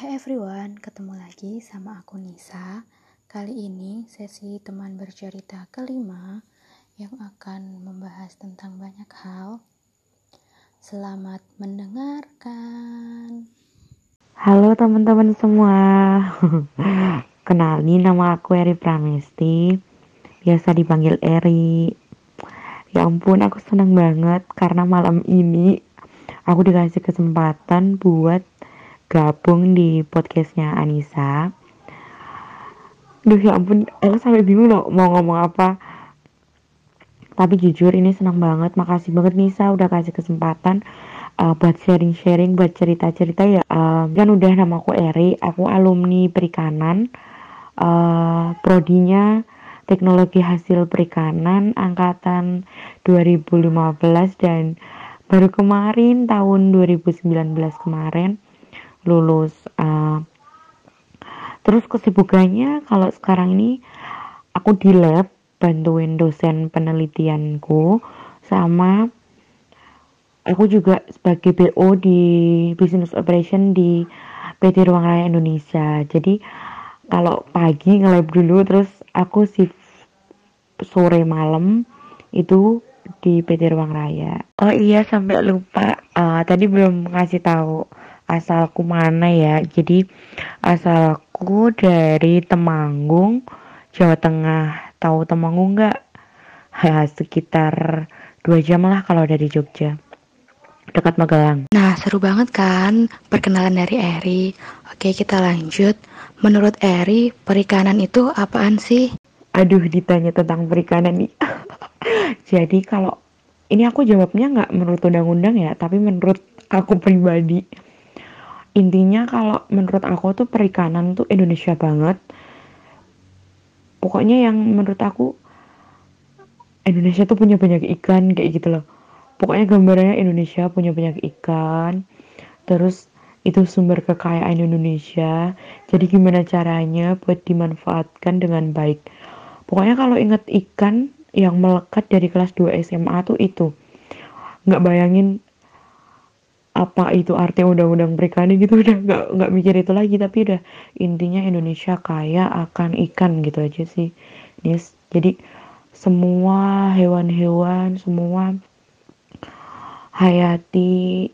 Hai everyone, ketemu lagi sama aku Nisa. Kali ini sesi teman bercerita kelima yang akan membahas tentang banyak hal. Selamat mendengarkan. Halo teman-teman semua. Kenalin nama aku Eri Pramesti. Biasa dipanggil Eri. Ya ampun, aku senang banget karena malam ini aku dikasih kesempatan buat gabung di podcastnya Anissa. Duh ya ampun, aku sampai bingung loh mau ngomong apa. Tapi jujur ini senang banget, makasih banget Nisa udah kasih kesempatan uh, buat sharing-sharing, buat cerita-cerita ya. Uh, kan udah nama aku Eri, aku alumni perikanan. Uh, prodinya teknologi hasil perikanan angkatan 2015 dan baru kemarin tahun 2019 kemarin lulus uh, terus kesibukannya kalau sekarang ini aku di lab bantuin dosen penelitianku sama aku juga sebagai BO di business operation di PT Ruang Raya Indonesia. Jadi kalau pagi nge-lab dulu terus aku shift sore malam itu di PT Ruang Raya. Oh iya sampai lupa. Uh, tadi belum ngasih tahu asalku mana ya. Jadi asalku dari Temanggung, Jawa Tengah. Tahu Temanggung nggak? Ya, sekitar dua jam lah kalau dari Jogja dekat Magelang. Nah, seru banget kan perkenalan dari Eri. Oke, kita lanjut. Menurut Eri, perikanan itu apaan sih? aduh ditanya tentang perikanan nih jadi kalau ini aku jawabnya nggak menurut undang-undang ya tapi menurut aku pribadi intinya kalau menurut aku tuh perikanan tuh Indonesia banget. Pokoknya yang menurut aku Indonesia tuh punya banyak ikan kayak gitu loh. Pokoknya gambarannya Indonesia punya banyak ikan terus itu sumber kekayaan Indonesia. Jadi gimana caranya buat dimanfaatkan dengan baik? Pokoknya kalau inget ikan yang melekat dari kelas 2 SMA tuh itu. Nggak bayangin apa itu arti undang-undang perikanan gitu udah nggak nggak mikir itu lagi tapi udah intinya Indonesia kaya akan ikan gitu aja sih. Yes jadi semua hewan-hewan semua hayati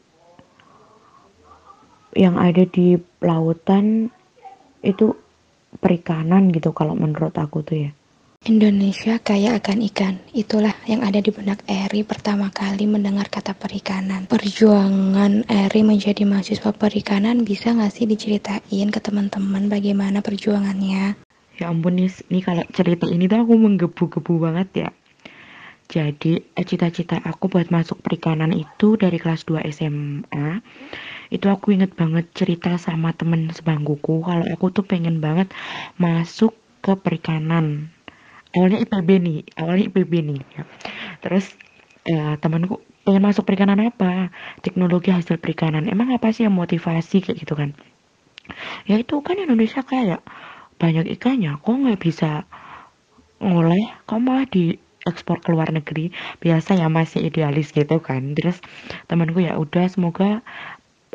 yang ada di lautan itu perikanan gitu kalau menurut aku tuh ya Indonesia kaya akan ikan. Itulah yang ada di benak Eri pertama kali mendengar kata perikanan. Perjuangan Eri menjadi mahasiswa perikanan bisa nggak sih diceritain ke teman-teman bagaimana perjuangannya? Ya ampun nih, nih kalau cerita ini tuh aku menggebu-gebu banget ya. Jadi cita-cita aku buat masuk perikanan itu dari kelas 2 SMA itu aku inget banget cerita sama temen sebangkuku kalau aku tuh pengen banget masuk ke perikanan awalnya IPB nih awalnya IPB nih ya. terus ya, temanku pengen masuk perikanan apa? Teknologi hasil perikanan. Emang apa sih yang motivasi kayak gitu kan? Ya itu kan Indonesia kayak banyak ikannya. Kok nggak bisa ngoleh? Kok malah di ekspor ke luar negeri? Biasa ya masih idealis gitu kan. Terus temanku ya udah semoga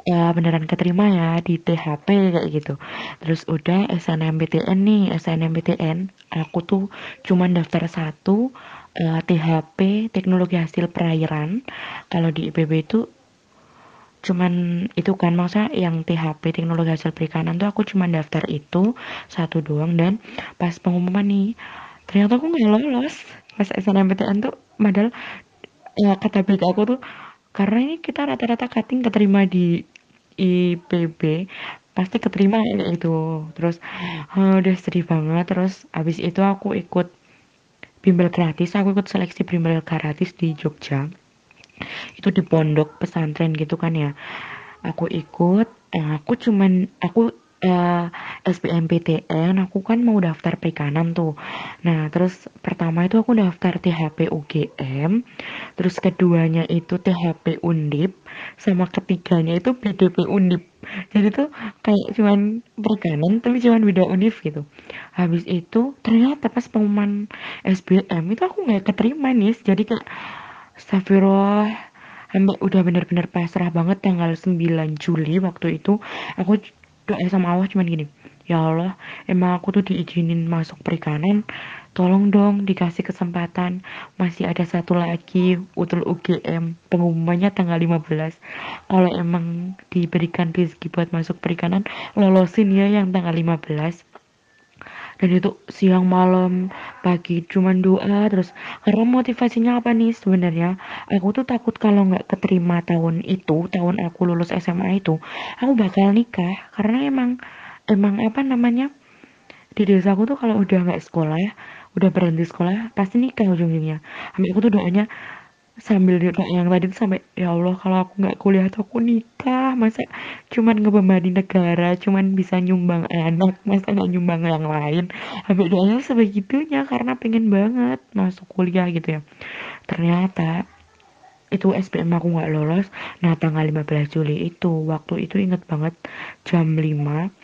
ya beneran keterima ya di THP kayak gitu. Terus udah SNMPTN nih SNMPTN aku tuh cuman daftar satu uh, eh, THP teknologi hasil perairan. Kalau di IPB itu cuman itu kan masa yang THP teknologi hasil perikanan tuh aku cuman daftar itu satu doang. Dan pas pengumuman nih ternyata aku nggak lolos. Pas SNMPTN tuh padahal ya kata BK aku tuh karena ini kita rata-rata cutting keterima di IPB pasti keterima itu terus oh, udah sedih banget. Terus abis itu aku ikut bimbel gratis. Aku ikut seleksi bimbel gratis di Jogja. Itu di pondok pesantren gitu kan ya. Aku ikut eh, aku cuman aku uh, eh, SBMPTN aku kan mau daftar perikanan tuh. Nah terus pertama itu aku daftar THP UGM terus keduanya itu THP Undip sama ketiganya itu BDP Undip. Jadi tuh kayak cuman perikanan tapi cuman beda univ gitu. Habis itu ternyata pas pengumuman SBM itu aku nggak keterima nih jadi kayak Astagfirullah sampai udah bener-bener pasrah banget tanggal 9 Juli waktu itu aku doa sama Allah cuman gini. Ya Allah emang aku tuh diizinin masuk perikanan. Tolong dong dikasih kesempatan. Masih ada satu lagi utul UGM pengumumannya tanggal 15 kalau emang diberikan rezeki buat masuk perikanan lolosin ya yang tanggal 15 dan itu siang malam pagi cuman doa terus karena motivasinya apa nih? Sebenarnya aku tuh takut kalau nggak keterima tahun itu tahun aku lulus SMA itu aku bakal nikah. Karena emang emang apa namanya di desaku tuh kalau udah nggak sekolah ya udah berhenti sekolah pasti nikah ujung-ujungnya. Sampai aku tuh doanya sambil doa yang tadi tuh sampai ya Allah kalau aku nggak kuliah tuh aku nikah. Masa cuman ngebebani negara cuman bisa nyumbang anak masa nggak nyumbang yang lain? Sampai doanya sebegitunya karena pengen banget masuk kuliah gitu ya. Ternyata itu SBM aku nggak lolos. Nah tanggal 15 Juli itu waktu itu inget banget jam 5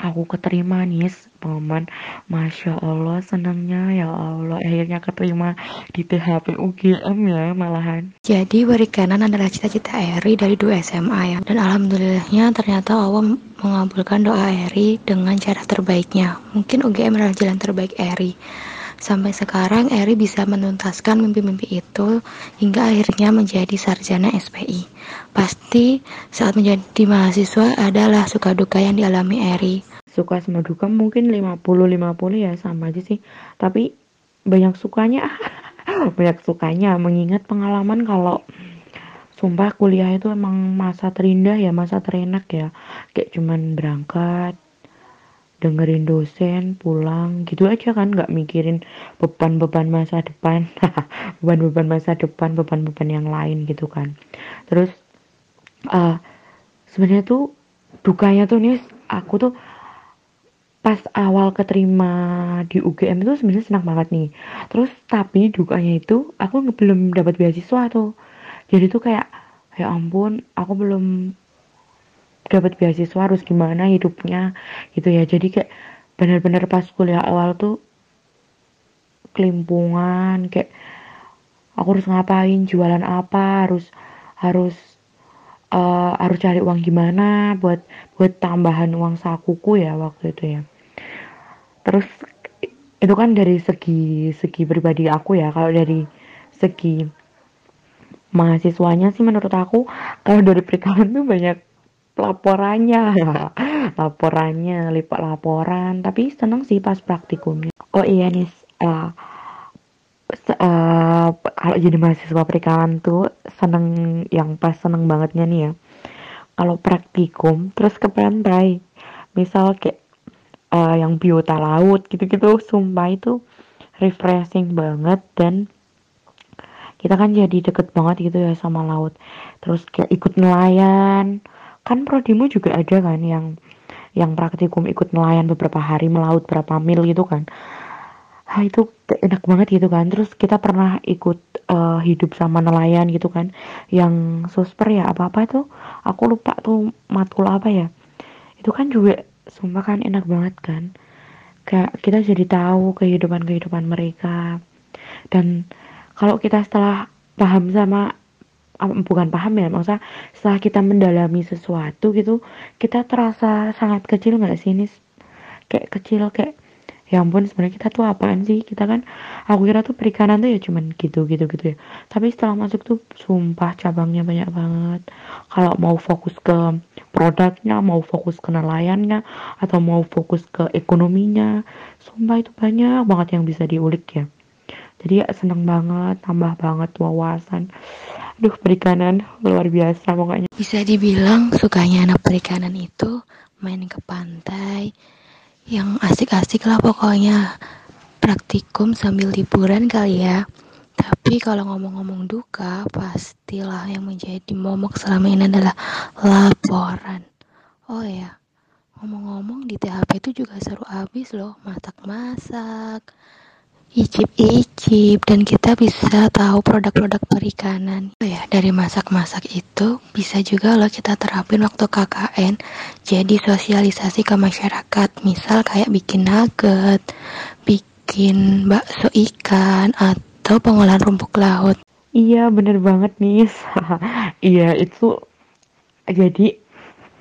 aku keterima nih pengumuman Masya Allah senangnya. Ya Allah akhirnya keterima di THP UGM ya malahan. Jadi perikanan adalah cita-cita Eri dari dua SMA ya. Dan alhamdulillahnya ternyata Allah mengabulkan doa Eri dengan cara terbaiknya. Mungkin UGM adalah jalan terbaik Eri Sampai sekarang Eri bisa menuntaskan mimpi-mimpi itu hingga akhirnya menjadi sarjana SPI. Pasti saat menjadi mahasiswa adalah suka duka yang dialami Eri. Suka sama duka mungkin 50-50 ya sama aja sih. Tapi banyak sukanya. Banyak sukanya mengingat pengalaman kalau sumpah kuliah itu emang masa terindah ya masa terenak ya. Kayak cuman berangkat dengerin dosen pulang gitu aja kan nggak mikirin beban-beban masa depan. Beban-beban masa depan beban-beban yang lain gitu kan. Terus uh, sebenarnya tuh dukanya tuh nih aku tuh pas awal keterima di UGM itu sebenarnya senang banget nih. Terus tapi dukanya itu aku belum dapat beasiswa tuh. Jadi tuh kayak ya ampun aku belum dapat beasiswa harus gimana hidupnya gitu ya. Jadi kayak benar-benar pas kuliah awal tuh kelimpungan kayak aku harus ngapain jualan apa harus harus uh, harus cari uang gimana buat buat tambahan uang sakuku ya waktu itu ya. Terus itu kan dari segi segi pribadi aku ya. Kalau dari segi mahasiswanya sih menurut aku kalau dari perikanan tuh banyak laporannya. Laporannya lipat laporan. Tapi seneng sih pas praktikumnya. Oh iya nih uh, uh, kalau jadi mahasiswa perikanan tuh seneng yang pas seneng bangetnya nih ya. Kalau praktikum terus ke pantai. Misal kayak uh, yang biota laut gitu-gitu sumpah itu refreshing banget dan kita kan jadi deket banget gitu ya sama laut. Terus kayak ikut nelayan kan prodimu juga ada kan yang yang praktikum ikut nelayan beberapa hari melaut berapa mil gitu kan. Ah itu enak banget gitu kan. Terus kita pernah ikut uh, hidup sama nelayan gitu kan. Yang sosper ya apa apa itu aku lupa tuh matkul apa ya. Itu kan juga sumpah kan enak banget kan. Kayak kita jadi tahu kehidupan kehidupan mereka. Dan kalau kita setelah paham sama bukan paham ya maksudnya setelah kita mendalami sesuatu gitu kita terasa sangat kecil nggak sih ini kayak kecil kayak ya ampun sebenarnya kita tuh apaan sih? Kita kan aku kira tuh perikanan tuh ya cuman gitu gitu gitu ya. Tapi setelah masuk tuh sumpah cabangnya banyak banget. Kalau mau fokus ke produknya mau fokus ke nelayannya atau mau fokus ke ekonominya sumpah itu banyak banget yang bisa diulik ya. Jadi ya seneng banget tambah banget wawasan aduh perikanan. Luar biasa pokoknya. Bisa dibilang sukanya anak perikanan itu main ke pantai yang asik-asik lah pokoknya. Praktikum sambil liburan kali ya. Tapi kalau ngomong-ngomong duka pastilah yang menjadi momok selama ini adalah laporan. Oh ya ngomong-ngomong di THP itu juga seru abis loh masak-masak icip-icip dan kita bisa tahu produk-produk perikanan. Oh ya dari masak-masak itu bisa juga loh kita terapin waktu KKN jadi sosialisasi ke masyarakat. Misal kayak bikin nugget bikin bakso ikan atau pengolahan rumput laut. Iya bener banget nih iya itu jadi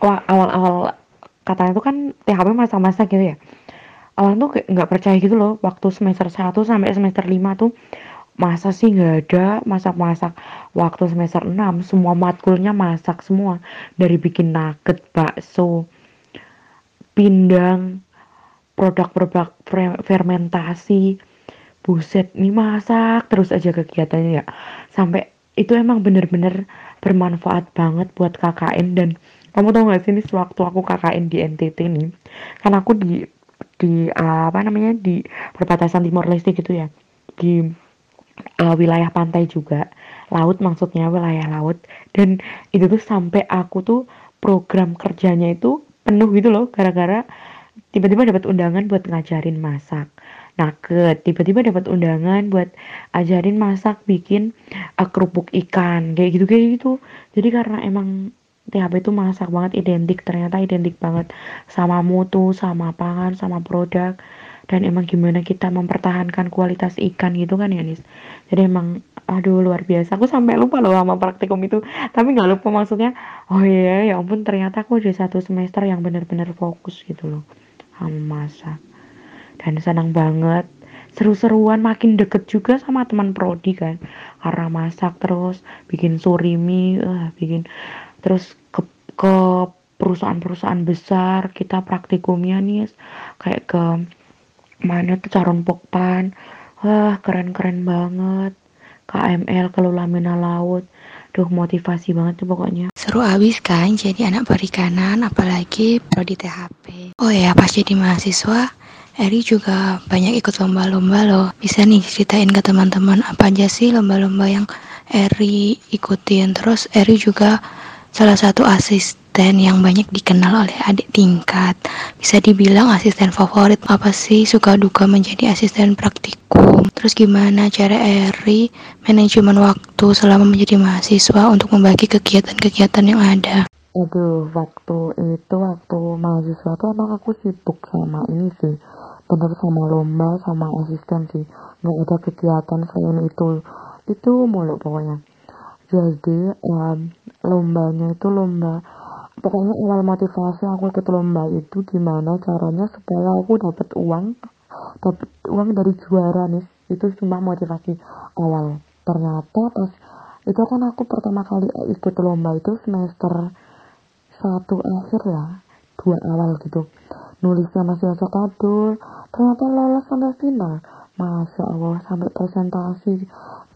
awal-awal katanya tuh kan THP masa-masa gitu ya orang tuh kayak nggak percaya gitu loh waktu semester 1 sampai semester 5 tuh masa sih nggak ada masak-masak. Waktu semester 6 semua matkulnya masak semua. Dari bikin nugget bakso pindang produk-produk fermentasi. Buset nih masak terus aja kegiatannya ya. Sampai itu emang bener-bener bermanfaat banget buat KKN dan kamu tau gak sih nih sewaktu aku KKN di NTT nih kan aku di di uh, apa namanya di perbatasan Timor Leste gitu ya. Di uh, wilayah pantai juga. Laut maksudnya wilayah laut. Dan itu tuh sampai aku tuh program kerjanya itu penuh gitu loh gara-gara tiba-tiba dapat undangan buat ngajarin masak. Nugget tiba-tiba dapat undangan buat ajarin masak bikin uh, kerupuk ikan kayak gitu kayak gitu. Jadi karena emang THP itu masak banget identik ternyata identik banget. Sama mutu sama pangan sama produk. Dan emang gimana kita mempertahankan kualitas ikan gitu kan ya Nis? Jadi emang aduh luar biasa. Aku sampai lupa loh sama praktikum itu. Tapi nggak lupa maksudnya oh iya ya ampun ternyata aku di satu semester yang benar-benar fokus gitu loh. Sama masak. Dan senang banget. Seru-seruan makin deket juga sama teman prodi kan. Karena masak terus bikin surimi uh, bikin terus ke perusahaan-perusahaan besar kita praktikumnya nih kayak ke mana tuh Caron Pokpan. Wah keren-keren banget. KML kelola mina laut. Duh motivasi banget tuh pokoknya. Seru abis kan jadi anak perikanan apalagi prodi THP Oh ya pas jadi mahasiswa Eri juga banyak ikut lomba-lomba loh. Bisa nih ceritain ke teman-teman apa aja sih lomba-lomba yang Eri ikutin. Terus Eri juga salah satu asisten yang banyak dikenal oleh adik tingkat. Bisa dibilang asisten favorit. Apa sih suka duka menjadi asisten praktikum? Terus gimana cara Eri manajemen waktu selama menjadi mahasiswa untuk membagi kegiatan-kegiatan yang ada? Aduh, waktu itu waktu mahasiswa tuh emang aku sibuk sama ini sih bener sama lomba sama asisten sih nggak ada kegiatan selain itu itu mulu pokoknya jadi um, lombanya itu lomba. Pokoknya awal motivasi aku ikut lomba itu gimana caranya supaya aku dapat uang dapat uang dari juara nih. Itu cuma motivasi awal. Ternyata pas itu kan aku pertama kali ikut lomba itu semester satu akhir ya dua awal gitu. Nulisnya masih kadul ternyata lolos sampai final. Masya Allah sampai presentasi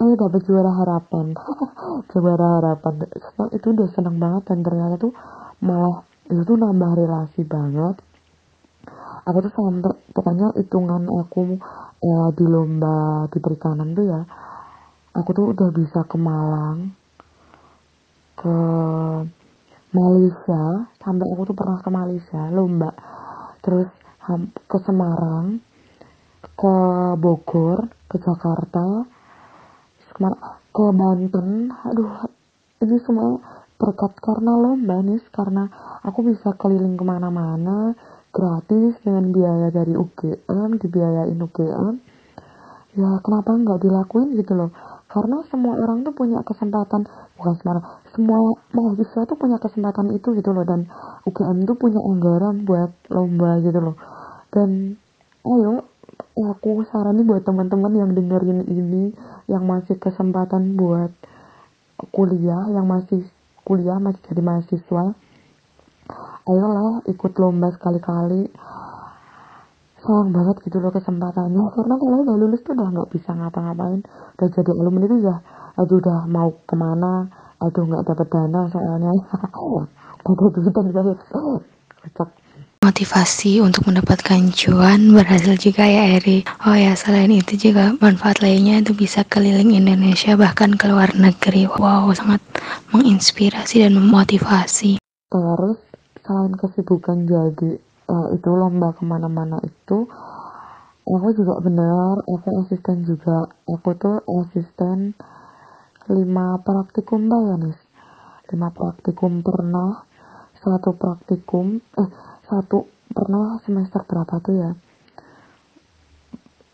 eh dapat juara harapan. Juara harapan. Itu udah seneng banget dan ternyata tuh malah itu tuh nambah relasi banget. Aku tuh sampai pokoknya hitungan aku eh, di lomba di perikanan tuh ya aku tuh udah bisa ke Malang ke Malaysia. Sampai aku tuh pernah ke Malaysia lomba. Terus ke Semarang ke Bogor ke Jakarta ke Banten. Aduh ini semua berkat karena lomba nih karena aku bisa keliling ke mana-mana gratis dengan biaya dari UGM dibiayain UGM ya kenapa nggak dilakuin gitu loh? Karena semua orang tuh punya kesempatan bukan semua semua mahasiswa tuh punya kesempatan itu gitu loh. Dan UGM tuh punya anggaran buat lomba gitu loh. Dan ayo aku saranin buat teman-teman yang dengerin ini yang masih kesempatan buat kuliah yang masih kuliah masih jadi mahasiswa ayolah ikut lomba sekali-kali. Sayang banget gitu loh kesempatannya. Karena kalau udah lulus tuh udah nggak bisa ngapa-ngapain. Udah jadi alumni itu udah aduh udah mau ke mana? Aduh nggak dapat dana soalnya. Ada duit dan kocak motivasi untuk mendapatkan cuan berhasil juga ya Eri. Oh ya selain itu juga manfaat lainnya itu bisa keliling Indonesia bahkan ke luar negeri. Wow sangat menginspirasi dan memotivasi. Terus selain kesibukan jadi uh, itu lomba ke mana-mana itu aku juga benar aku asisten juga. Aku tuh asisten lima praktikum bayanis lima praktikum pernah satu praktikum eh satu pernah semester berapa tuh ya?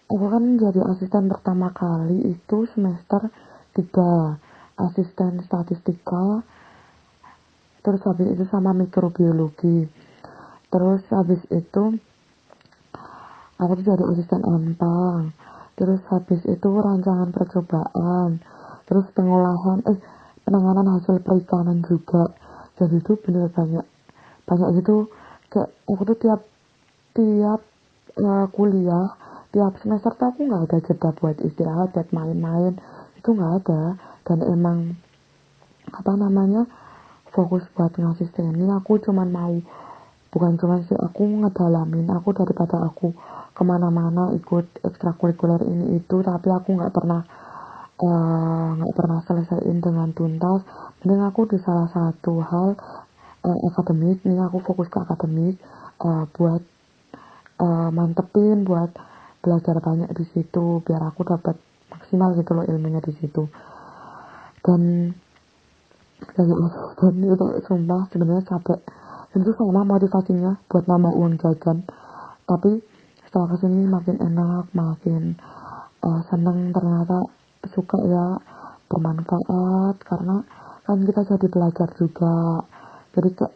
Aku kan jadi asisten pertama kali itu semester tiga asisten statistika terus habis itu sama mikrobiologi. Terus habis itu aku tuh jadi asisten empang terus habis itu rancangan percobaan terus pengolahan eh penanganan hasil perikanan juga. Jadi itu bener banyak banyak itu kayak aku tuh tiap tiap uh, kuliah tiap semester tuh aku nggak ada jeda buat istirahat buat main-main. Itu nggak ada. Dan emang apa namanya fokus buat ngasih ini aku cuman mau bukan cuma sih aku ngedalamin aku daripada aku ke mana-mana ikut ekstrakurikuler ini itu tapi aku nggak pernah eh, nggak uh, pernah selesaiin dengan tuntas. Mending aku di salah satu hal uh, akademik ini aku fokus ke akademik uh, buat uh, mantepin buat belajar banyak di situ biar aku dapat maksimal gitu loh ilmunya di situ. Dan dan, dan itu sumpah sebenarnya capek. Dan itu sama motivasinya buat nambah uang jajan. Tapi setelah ke sini makin enak makin uh, seneng ternyata suka ya bermanfaat. Karena kan kita jadi belajar juga jadi kayak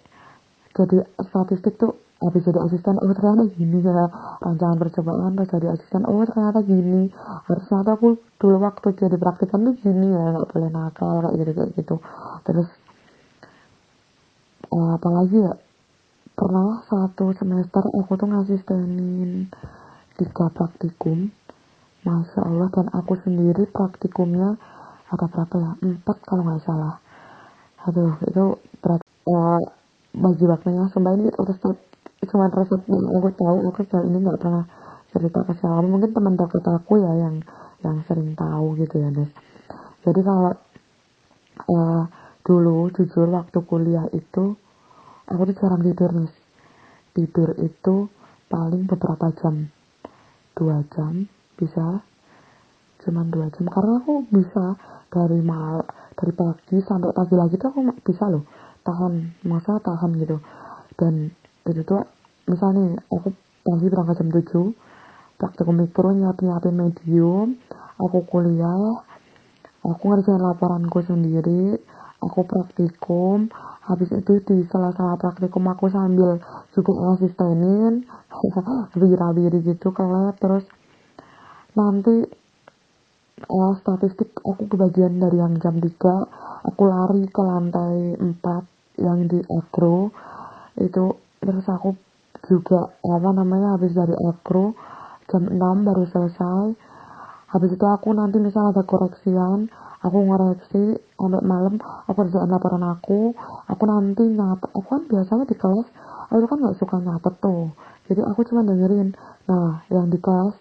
jadi statistik tuh habis jadi asisten oh ternyata gini ya rancangan percobaan pas jadi asisten oh ternyata gini. Harus ternyata aku dulu waktu jadi praktikan tuh gini ya nggak boleh nakal kayak gitu kayak gitu. Terus uh, apalagi ya pernah satu semester aku tuh ngasih stenin tiga praktikum. Masya Allah dan aku sendiri praktikumnya ada berapa ya empat kalau nggak salah. Aduh itu berat uh, bagi waktunya sumpah ini terus cuma resep yang aku tahu aku sejauh ini nggak pernah cerita ke siapa. Mungkin teman dekat aku ya yang yang sering tahu gitu ya guys jadi kalau uh, dulu jujur waktu kuliah itu aku tuh jarang tidur nih tidur itu paling beberapa jam. Dua jam bisa. Cuman dua jam. Karena aku bisa dari mal dari pagi sampai pagi lagi tuh aku bisa loh tahan masa tahan gitu. Dan itu tuh misalnya aku pagi berangkat jam tujuh praktikum mikro nyiapin nyiapin medium aku kuliah aku ngerjain laporanku sendiri aku praktikum habis itu di sela-sela praktikum aku sambil juga ngasistenin bira-biri gitu ke lab terus nanti uh, statistik aku kebagian dari yang jam 3 aku lari ke lantai 4 yang di agro itu terus aku juga apa namanya habis dari agro jam 6 baru selesai. Habis itu aku nanti misalnya ada koreksian aku ngoreksi sampai malam aku kerjaan laporan aku aku nanti nyatet aku kan biasanya di kelas aku kan nggak suka nyatet tuh. Jadi aku cuma dengerin nah yang di kelas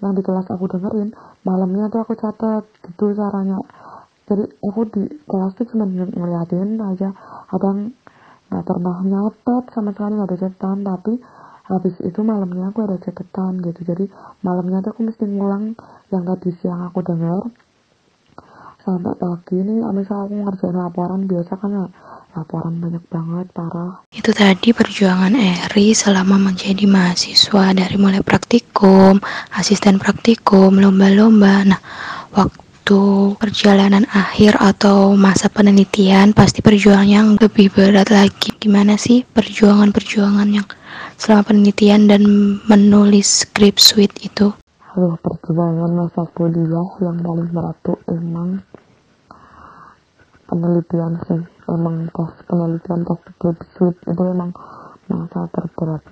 yang di kelas aku dengerin malamnya tuh aku catat gitu caranya. Jadi aku di kelas tuh cuma ngeliatin aja. Abang nggak pernah nyatet sama sekali nggak ada catatan tapi habis itu malamnya aku ada catatan gitu. Jadi malamnya tuh aku mesti ngulang yang tadi siang aku dengar sampai pagi nih misal aku ngerjain laporan biasa kan ya? Laporan banyak banget parah. Itu tadi perjuangan Eri selama menjadi mahasiswa dari mulai praktikum asisten praktikum lomba-lomba. Nah waktu perjalanan akhir atau masa penelitian pasti perjuangan yang lebih berat lagi. Gimana sih perjuangan-perjuangan yang selama penelitian dan menulis script suite itu? Aduh, perjuangan masa kuliah yang paling berat tuh emang penelitian sih. Emang pas penelitian pas suite itu emang masa terberat.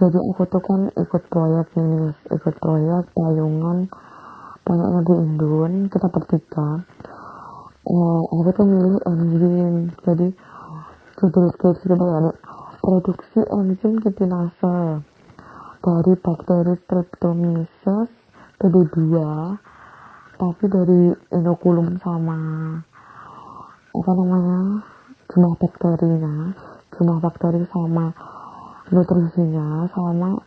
Jadi aku tuh kan ikut proyek nih ikut proyek payungan banyaknya di Indon kita bertiga. Uh, aku tuh milih engine jadi judul skripsi itu ya produksi enzim kitinase dari bakteri Streptomyces PD2 tapi dari inokulum sama apa namanya jumlah bakterinya jumlah bakteri sama nutrisinya sama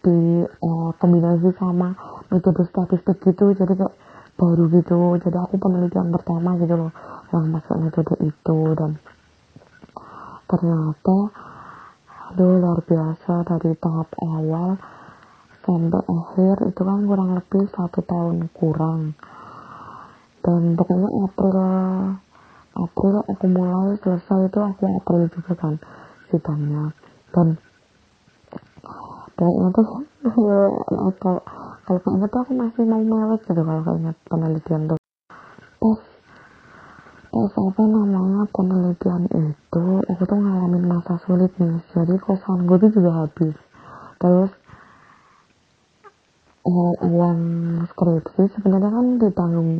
di uh, kombinasi sama metode statistik gitu jadi kayak baru gitu. Jadi aku penelitian pertama gitu loh yang masuk metode itu. Dan ternyata aduh luar biasa dari tahap awal sampai akhir itu kan kurang lebih satu tahun kurang. Dan pokoknya April April aku mulai selesai itu aku April juga kan sidangnya. Dan kayaknya tuh kalau kalau kayaknya tuh aku masih mau mewek gitu kalau kayaknya penelitian tuh. Pas pas apa namanya penelitian itu aku tuh ngalamin masa sulit nih jadi kosan gue tuh juga habis. Terus eh, uang skripsi sebenarnya kan ditanggung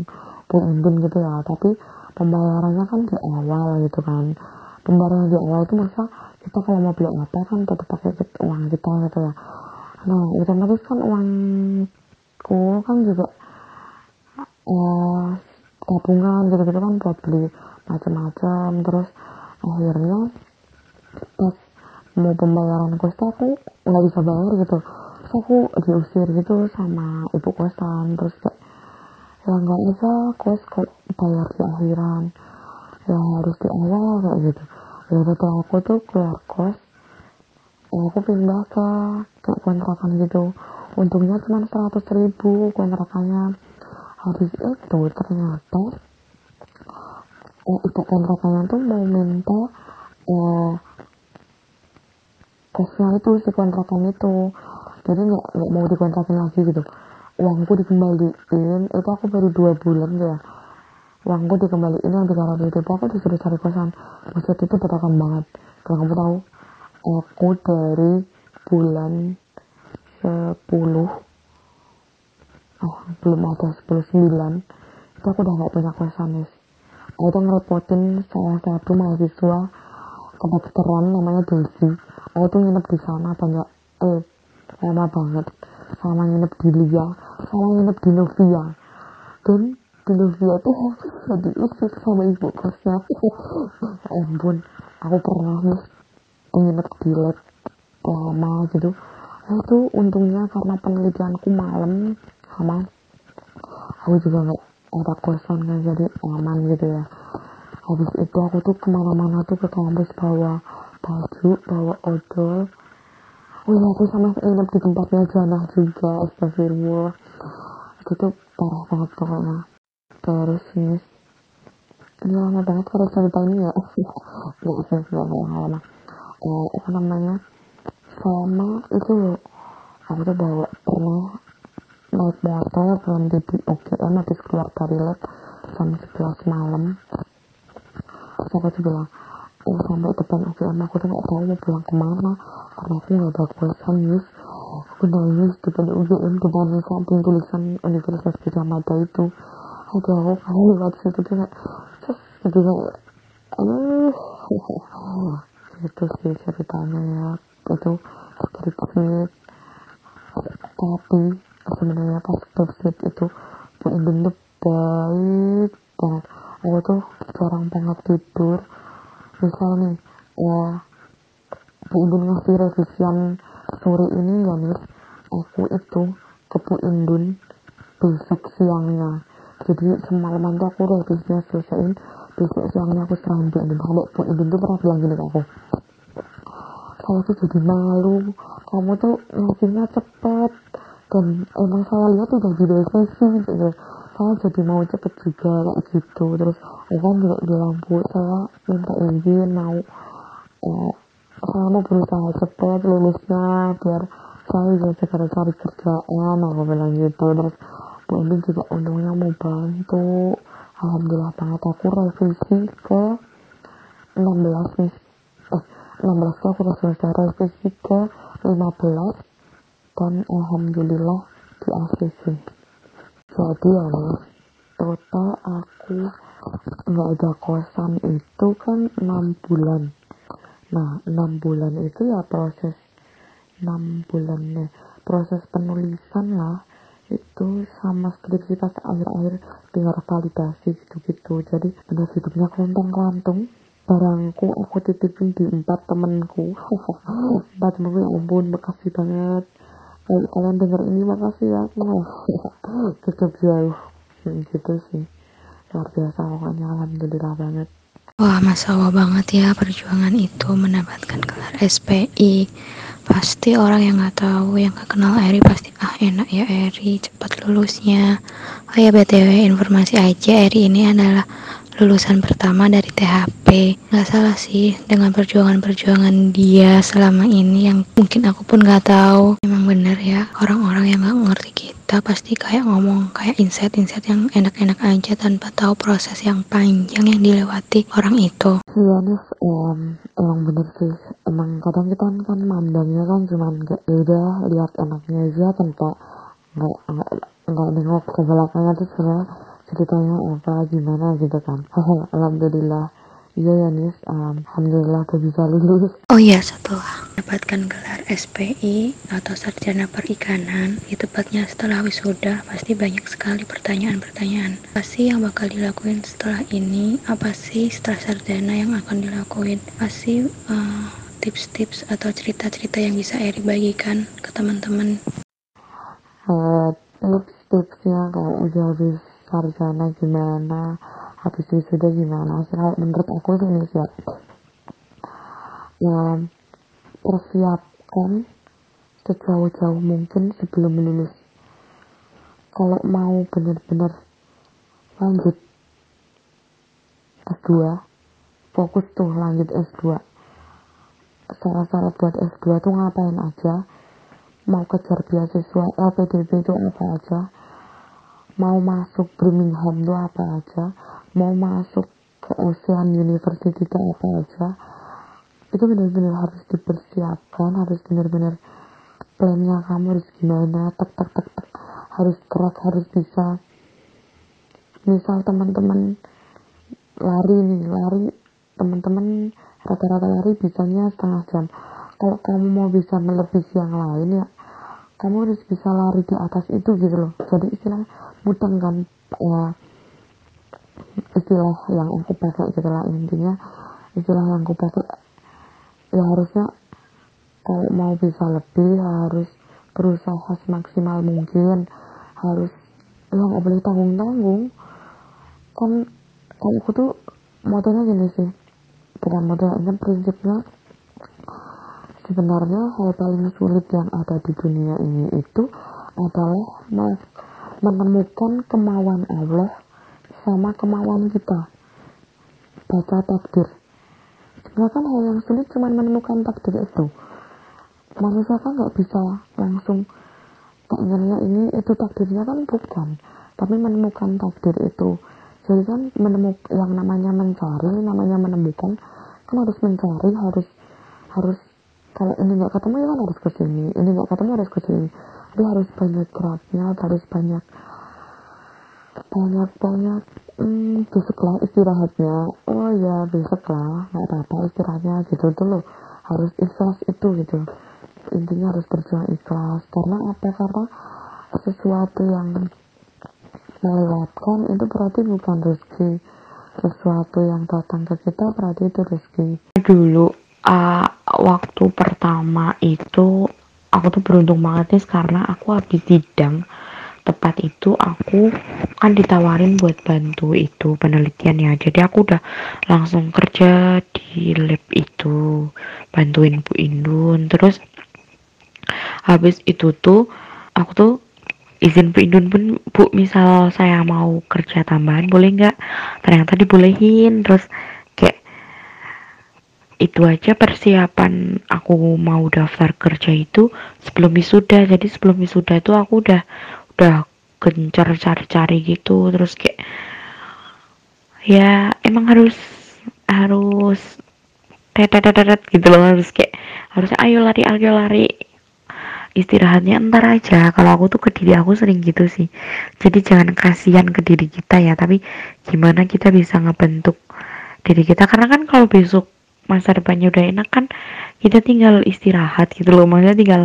Bu Endin gitu ya tapi pembayarannya kan di awal gitu kan. Pembayaran di awal itu masa kita kalau mau beli apa kan tetap pakai uang kita gitu ya. Nah otomatis kan uangku kan juga eh, tabungan gitu-gitu kan buat beli macam-macam. Terus akhirnya pas mau pembayaran kos aku nggak bisa bayar gitu terus aku diusir gitu sama ibu kosan terus kayak ya nggak bisa kos bayar di akhiran ya harus di awal kayak gitu. Ya udah aku tuh keluar kos ya aku pindah ke ke kontrakan gitu. Untungnya cuma seratus ribu kontrakannya. Habis itu ternyata eh, ibu kontrakannya tuh mau minta eh, kosnya itu si kontrakan itu jadi nggak nggak mau dikontrakin lagi gitu. Uangku dikembaliin itu aku baru dua bulan ya. Uangku dikembaliin yang tiga ratus ribu aku disuruh cari kosan. Maksud itu berantakan banget. Kalau kamu tahu aku dari bulan sepuluh oh belum ada sepuluh sembilan itu aku udah gak punya kosan guys aku tuh ngerepotin salah satu mahasiswa kedokteran namanya Desi. Aku tuh nginep di sana banyak eh lama banget. Sama nginep di Lia. Sama nginep di Novia. Dan di Novia tuh aku bisa diusir sama ibu kosnya ya ampun aku pernah nih nginep di lab lama gitu. Itu untungnya karena penelitianku malam sama aku juga nggak ada kosan kan jadi aman gitu ya. Habis itu aku tuh ke mana-mana tuh ke kampus bawa baju bawa odol oh iya aku sama nginep di tempatnya Janah juga astagfirullah. Itu tuh parah banget pokoknya. Terus nih ini lama banget kalau cerita ini ya. Nggak sih nggak lama eh, apa namanya? Sama itu loh aku tuh bawa pernah naik motor berhenti di UGM habis keluar dari lab jam 11 malam. Terus aku tuh bilang oh sampai depan UGM aku tuh gak tahu mau pulang ke mana. Karena aku gak ada kosan Yus aku nangis depan UGM depan samping tulisan Universitas Gajah itu. Aduh aku kayak lewat situ tuh kayak terus gitu kayak itu sih ceritanya ya. Itu skripsi tapi sebenarnya pas skripsi itu Bu Indun baik banget. Aku tuh jarang banget tidur misal nih ya Bu Indun ngasih revisian sore ini ya nih aku itu ke Bu Indun besok siangnya. Jadi semalaman tuh aku revisinya selesaiin besok siangnya aku serahin Bu Indun sampai Bu Indun tuh pernah bilang gini ke aku saya tuh jadi malu kamu tuh ngasihnya cepet dan emang saya lihat udah di revisi gitu saya jadi mau cepet juga kayak gitu. Terus kan juga bilang bu saya minta izin mau eh, saya mau berusaha cepet lulusnya biar saya bisa segera cari kerjaan aku bilang gitu. Terus Bu Endin juga untungnya mau bantu. Alhamdulillah banget aku revisi ke 16 nih eh 16 tuh aku selesai revisi ke 15 dan alhamdulillah di ACC jadi ya total aku nggak ada kosan itu kan 6 bulan. Nah 6 bulan itu ya proses 6 bulannya. Proses penulisan lah. Itu sama skripsi pas akhir-akhir tinggal validasi gitu-gitu. Jadi udah hidupnya kelontong-kelantung. Barangku aku titipin di empat temenku empat temenku ya ampun makasih banget kalau kalian denger ini makasih ya tetap jauh gitu sih luar biasa pokoknya alhamdulillah banget Wah, Masya Allah banget ya perjuangan itu mendapatkan gelar SPI. Pasti orang yang nggak tahu, yang nggak kenal Eri pasti ah enak ya Eri, cepat lulusnya. Oh ya BTW informasi aja Eri ini adalah lulusan pertama dari THP nggak salah sih dengan perjuangan-perjuangan dia selama ini yang mungkin aku pun nggak tahu. Memang bener ya orang-orang yang nggak ngerti kita pasti kayak ngomong kayak insight-insight yang enak-enak aja tanpa tahu proses yang panjang yang dilewati orang itu. Iya nih um, emang bener sih. Emang kadang kita kan mandangnya kan cuman kayak ya udah lihat enaknya aja tanpa nggak nggak nggak nengok ke belakangnya. Tuh sebenarnya ceritanya apa gimana gitu kan alhamdulillah. Iya ya Nis. Um, alhamdulillah aku bisa lulus. Oh iya setelah mendapatkan gelar SPI atau sarjana perikanan itu tepatnya setelah wisuda pasti banyak sekali pertanyaan-pertanyaan. Apa sih yang bakal dilakuin setelah ini? Apa sih setelah sarjana yang akan dilakuin? Pasti uh, tips-tips atau cerita-cerita yang bisa Eri bagikan ke teman-teman? Uh, tips-tipsnya kalau udah habis sarjana gimana habis wisuda gimana. Sih menurut aku sih ini siap ya persiapkan sejauh-jauh mungkin sebelum lulus. Kalau mau benar-benar lanjut S2 fokus tuh lanjut S2 syarat-syarat buat S2 tuh ngapain aja? Mau kejar beasiswa LPDP itu apa aja mau masuk Birmingham tuh apa aja? Mau masuk ke Ocean University itu apa aja? Itu benar-benar harus dipersiapkan harus benar-benar plannya kamu harus gimana tek tek tek tek. Harus keras harus bisa. Misal teman-teman lari nih lari. Teman-teman rata-rata lari bisanya setengah jam. Kalau kamu mau bisa melebihi yang lain ya kamu harus bisa lari di atas itu gitu loh. Jadi istilah mudeng kan ya istilah yang aku pakai gitu lah intinya istilah yang aku pakai ya harusnya kalau mau bisa lebih harus berusaha semaksimal mungkin harus ya nggak boleh tanggung tanggung kan kalau aku tuh modelnya gini sih bukan modelnya prinsipnya sebenarnya hal paling sulit yang ada di dunia ini itu adalah menemukan kemauan Allah sama kemauan kita. Baca takdir. Sebenarnya kan hal yang sulit cuma menemukan takdir itu. Manusia kan nggak bisa langsung keinginannya ini itu takdirnya kan bukan. Tapi menemukan takdir itu. Jadi kan menemuk yang namanya mencari namanya menemukan kan harus mencari harus harus kalau ini nggak ketemu ya kan harus ke sini. Ini nggak ketemu harus ke sini dia harus banyak geraknya harus banyak banyak banyak hmm, besok istirahatnya. Oh ya besok lah nggak apa-apa istirahatnya gitu dulu harus ikhlas itu gitu. Intinya harus berjuang ikhlas. Karena apa? Karena sesuatu yang melewatkan itu berarti bukan rezeki. Sesuatu yang datang ke kita berarti itu rezeki. Dulu uh, waktu pertama itu aku tuh beruntung banget nih karena aku habis sidang tepat itu aku kan ditawarin buat bantu itu penelitian ya jadi aku udah langsung kerja di lab itu bantuin Bu Indun. Terus habis itu tuh aku tuh izin Bu Indun pun Bu misal saya mau kerja tambahan boleh nggak? Ternyata dibolehin. Terus itu aja persiapan aku mau daftar kerja itu sebelum wisuda. Jadi sebelum wisuda itu aku udah udah gencar cari-cari gitu. Terus kayak ya emang harus harus tetetetet gitu loh. Harus kayak harus ayo lari ayo lari. Istirahatnya ntar aja. Kalau aku tuh ke diri aku sering gitu sih. Jadi jangan kasihan ke diri kita ya. Tapi gimana kita bisa ngebentuk diri kita? Karena kan kalau besok masa depannya udah enak kan kita tinggal istirahat gitu loh. Maksudnya tinggal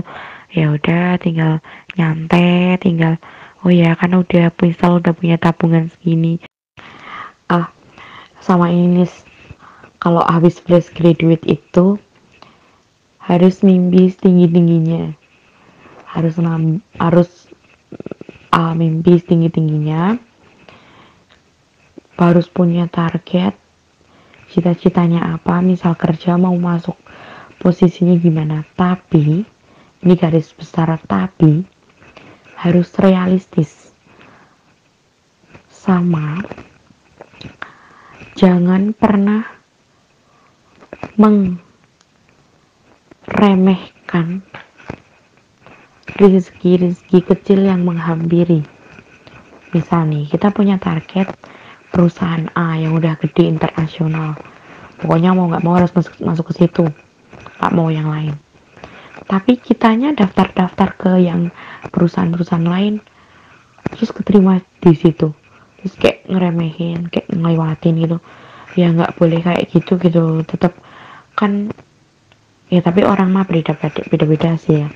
ya udah tinggal nyantai tinggal oh ya kan udah misal udah punya tabungan segini. Ah sama ini kalau habis fresh graduate itu harus mimpi tinggi tingginya harus harus uh, mimpi tinggi tingginya harus punya target cita-citanya apa misal kerja mau masuk posisinya gimana. Tapi ini garis besar tapi harus realistis. Sama jangan pernah meremehkan rezeki-rezeki kecil yang menghampiri. Misal nih kita punya target perusahaan A yang udah gede internasional. Pokoknya mau nggak mau harus masuk, masuk ke situ. Nggak mau yang lain. Tapi kitanya daftar-daftar ke yang perusahaan-perusahaan lain terus keterima di situ. Terus kayak ngeremehin kayak ngelewatin gitu. Ya nggak boleh kayak gitu gitu. Tetap kan ya tapi orang mah beda-beda beda-beda sih ya.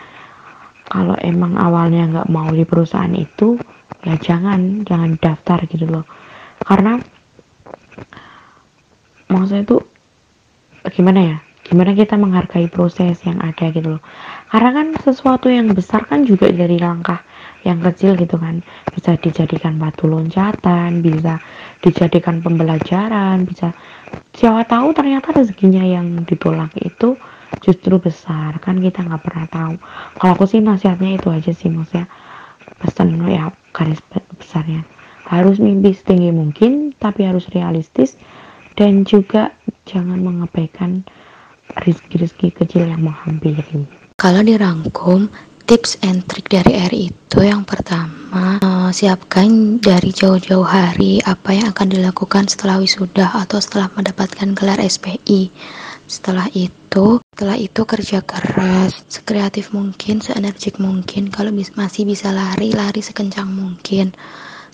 Kalau emang awalnya nggak mau di perusahaan itu ya jangan jangan daftar gitu loh karena maksudnya itu gimana ya? Gimana kita menghargai proses yang ada gitu loh. Karena kan sesuatu yang besar kan juga dari langkah yang kecil gitu kan. Bisa dijadikan batu loncatan bisa dijadikan pembelajaran bisa siapa tahu ternyata rezekinya yang ditolak itu justru besar. Kan kita nggak pernah tahu. Kalau aku sih nasihatnya itu aja sih maksudnya pesan ya garis besarnya harus mimpi setinggi mungkin tapi harus realistis. Dan juga jangan mengabaikan rezeki-rezeki kecil yang menghampiri. Kalau dirangkum tips and trick dari R itu yang pertama uh, siapkan dari jauh-jauh hari apa yang akan dilakukan setelah wisuda atau setelah mendapatkan gelar SPI setelah itu setelah itu kerja keras sekreatif mungkin seenergik mungkin. Kalau masih bisa lari lari sekencang mungkin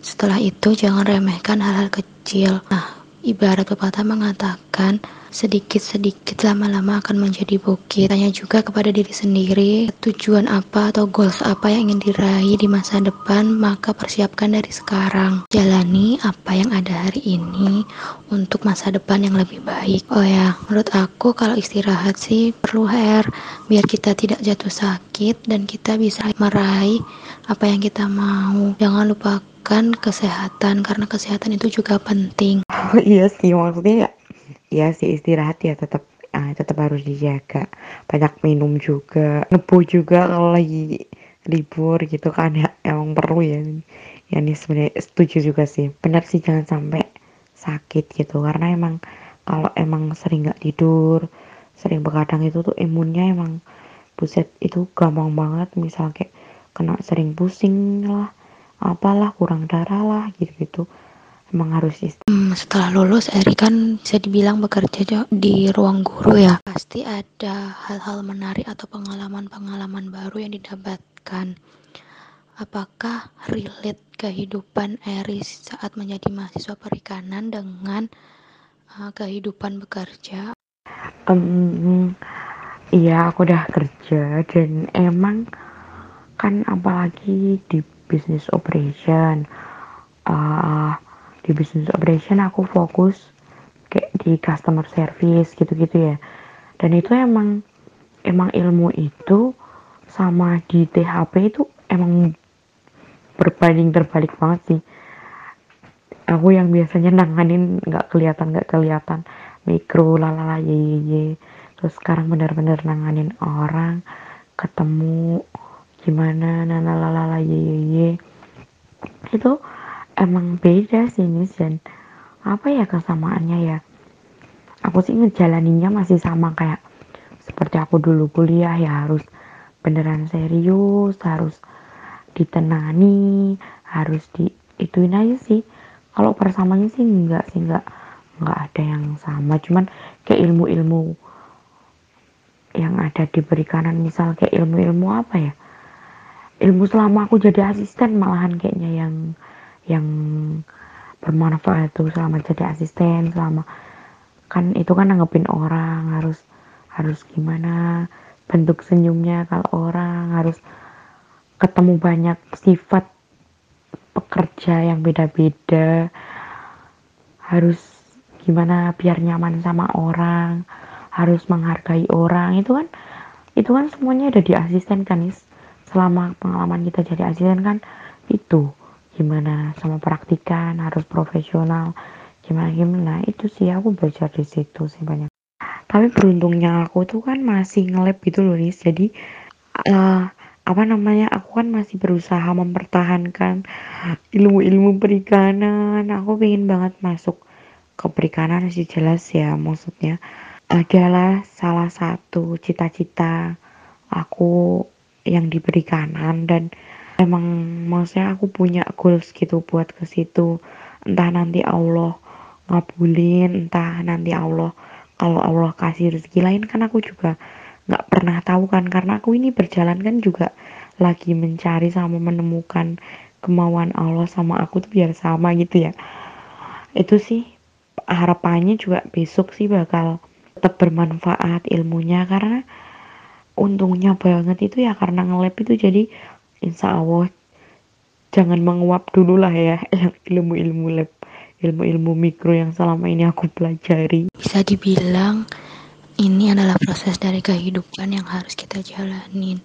setelah itu jangan remehkan hal-hal kecil nah ibarat pepatah mengatakan sedikit-sedikit lama-lama akan menjadi bukit. Tanya juga kepada diri sendiri, tujuan apa atau goals apa yang ingin diraih di masa depan, maka persiapkan dari sekarang. Jalani apa yang ada hari ini untuk masa depan yang lebih baik. Oh ya, menurut aku kalau istirahat sih perlu hair biar kita tidak jatuh sakit dan kita bisa meraih apa yang kita mau. Jangan lupakan kesehatan karena kesehatan itu juga penting. Oh iya sih maksudnya ya sih istirahat ya tetap uh, tetap harus dijaga. Banyak minum juga ngebu juga kalau lagi libur gitu kan ya emang perlu ya. Ya ini sebenarnya setuju juga sih. Benar sih jangan sampai sakit gitu karena emang kalau emang sering nggak tidur sering begadang itu tuh imunnya emang buset itu gampang banget misal kayak kena sering pusing lah apalah kurang darah lah gitu gitu emang harus istirahat hmm, setelah lulus Eri kan bisa dibilang bekerja di ruang guru ya? Pasti ada hal-hal menarik atau pengalaman-pengalaman baru yang didapatkan. Apakah relate kehidupan Eri saat menjadi mahasiswa perikanan dengan uh, kehidupan bekerja? Um, iya aku udah kerja dan emang kan apalagi di business operation. Uh, di business operation aku fokus kayak di customer service gitu-gitu ya. Dan itu emang emang ilmu itu sama di THP itu emang berbanding terbalik banget sih. Aku yang biasanya nanganin nggak kelihatan nggak kelihatan. Mikro lalala ye, ye, terus sekarang benar-benar nanganin orang ketemu gimana nana lalala ye, ye, ye. itu emang beda sih Nis dan apa ya kesamaannya ya? Aku sih ngejalaninya masih sama kayak seperti aku dulu kuliah ya harus beneran serius harus ditenani harus di ituin aja sih. Kalau persamanya sih enggak sih enggak enggak ada yang sama. Cuman kayak ilmu-ilmu yang ada di perikanan misal kayak ilmu-ilmu apa ya ilmu selama aku jadi asisten malahan kayaknya yang yang bermanfaat itu selama jadi asisten selama kan itu kan nanggepin orang harus harus gimana bentuk senyumnya kalau orang harus ketemu banyak sifat pekerja yang beda-beda harus gimana biar nyaman sama orang harus menghargai orang itu kan itu kan semuanya ada di asisten kan selama pengalaman kita jadi asisten kan itu gimana sama praktikan harus profesional gimana gimana. Itu sih aku belajar di situ sih banyak. Tapi beruntungnya aku tuh kan masih ngelab gitu loh nih jadi uh, apa namanya aku kan masih berusaha mempertahankan ilmu-ilmu perikanan. Aku pengen banget masuk ke perikanan sih jelas ya maksudnya adalah salah satu cita-cita aku yang di perikanan dan emang maksudnya aku punya goals gitu buat ke situ. Entah nanti Allah ngabulin entah nanti Allah kalau Allah kasih rezeki lain kan aku juga nggak pernah tahu kan. Karena aku ini berjalan kan juga lagi mencari sama menemukan kemauan Allah sama aku tuh biar sama gitu ya. Itu sih harapannya juga besok sih bakal tetap bermanfaat ilmunya karena untungnya banget itu ya karena ngelab itu jadi insya Allah jangan menguap dulu lah ya yang ilmu-ilmu lab ilmu-ilmu mikro yang selama ini aku pelajari. Bisa dibilang ini adalah proses dari kehidupan yang harus kita jalanin.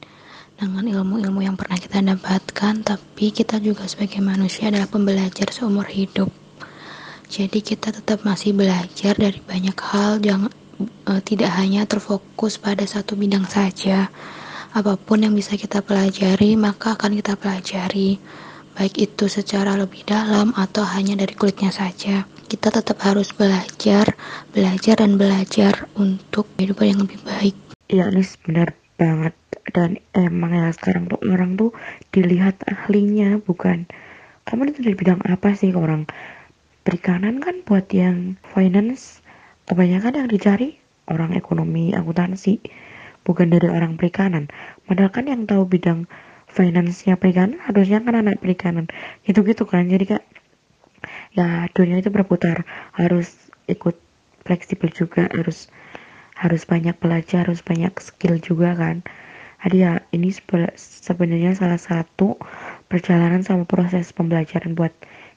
Dengan ilmu-ilmu yang pernah kita dapatkan tapi kita juga sebagai manusia adalah pembelajar seumur hidup. Jadi kita tetap masih belajar dari banyak hal jangan uh, tidak hanya terfokus pada satu bidang saja. Apa pun yang bisa kita pelajari maka akan kita pelajari. Baik itu secara lebih dalam atau hanya dari kulitnya saja. Kita tetap harus belajar belajar dan belajar untuk kehidupan yang lebih baik. Iya ini benar banget. Dan emang ya sekarang tuh orang tuh dilihat ahlinya bukan. Kamu itu dari bidang apa sih orang? Perikanan kan buat yang finance kebanyakan yang dicari orang ekonomi akuntansi bukan dari orang perikanan. Padahal kan yang tahu bidang finance-nya perikanan harusnya kan anak perikanan. Gitu-gitu kan jadi kak ya dunia itu berputar. Harus ikut fleksibel juga harus harus banyak belajar harus banyak skill juga kan. Jadi ya ini sebenarnya salah satu perjalanan sama proses pembelajaran buat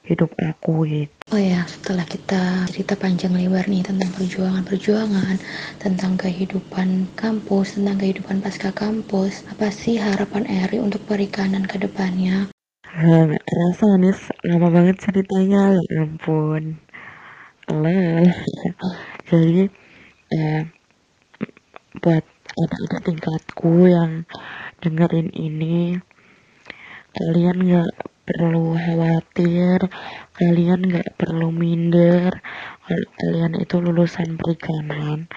hidup aku gitu. Oh ya, setelah kita cerita panjang lebar nih tentang perjuangan-perjuangan, tentang kehidupan kampus, tentang kehidupan pasca kampus, apa sih harapan Eri untuk perikanan ke depannya? Gak terasa nih, lama banget ceritanya, ya ampun. Jadi, eh, buat anak-anak tingkatku yang dengerin ini, kalian gak perlu khawatir kalian nggak perlu minder kalau kalian itu lulusan perikanan.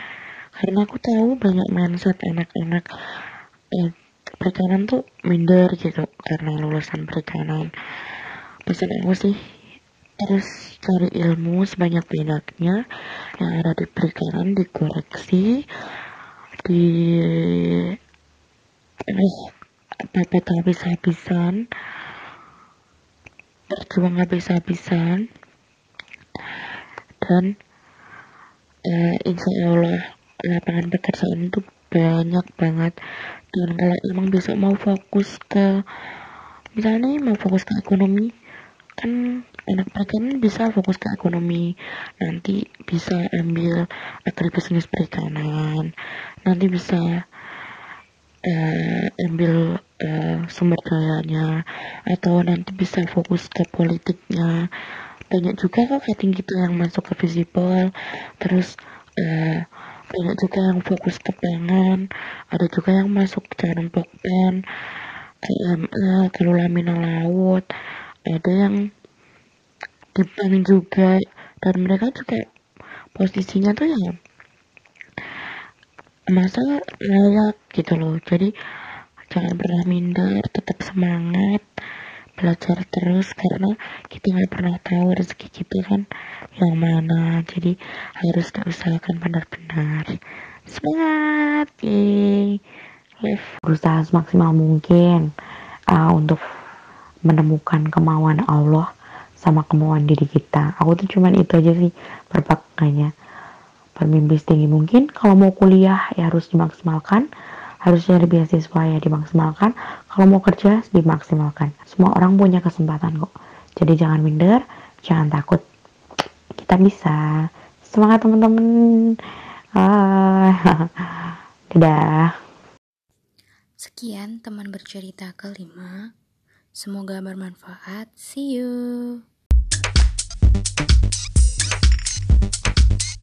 Karena aku tahu banyak mindset anak-anak eh, perikanan tuh minder gitu karena lulusan perikanan. Pesan aku sih terus cari ilmu sebanyak-banyaknya yang ada di perikanan dikoreksi di terus pepet habis-habisan berjuang habis-habisan. Dan eh, insya Allah lapangan pekerjaan itu banyak banget. Dan kalau emang besok mau fokus ke misalnya mau fokus ke ekonomi kan enak perikanan bisa fokus ke ekonomi. Nanti bisa ambil agribisnis perikanan. Nanti bisa uh, ambil uh, sumber dayanya atau nanti bisa fokus ke politiknya. Banyak juga kok cutting gitu yang masuk ke visible. Terus uh, banyak juga yang fokus ke pengen ada juga yang masuk ke jalan pokpen ke ML ke lamina laut. Ada yang di juga. Dan mereka juga posisinya tuh ya masa layak gitu loh. Jadi jangan pernah minder tetap semangat belajar terus. Karena kita nggak pernah tahu rezeki kita kan yang mana. Jadi harus diusahakan benar-benar. Semangat! Yeay! Live. Berusaha semaksimal mungkin uh, untuk menemukan kemauan Allah sama kemauan diri kita. Aku tuh cuman itu aja sih berpakainya bermimpi setinggi mungkin. Kalau mau kuliah ya harus dimaksimalkan. Harus cari beasiswa ya dimaksimalkan. Kalau mau kerja dimaksimalkan. Semua orang punya kesempatan kok. Jadi jangan minder jangan takut. Kita bisa. Semangat teman-teman. Ah. dadah. Sekian teman bercerita kelima. Semoga bermanfaat. See you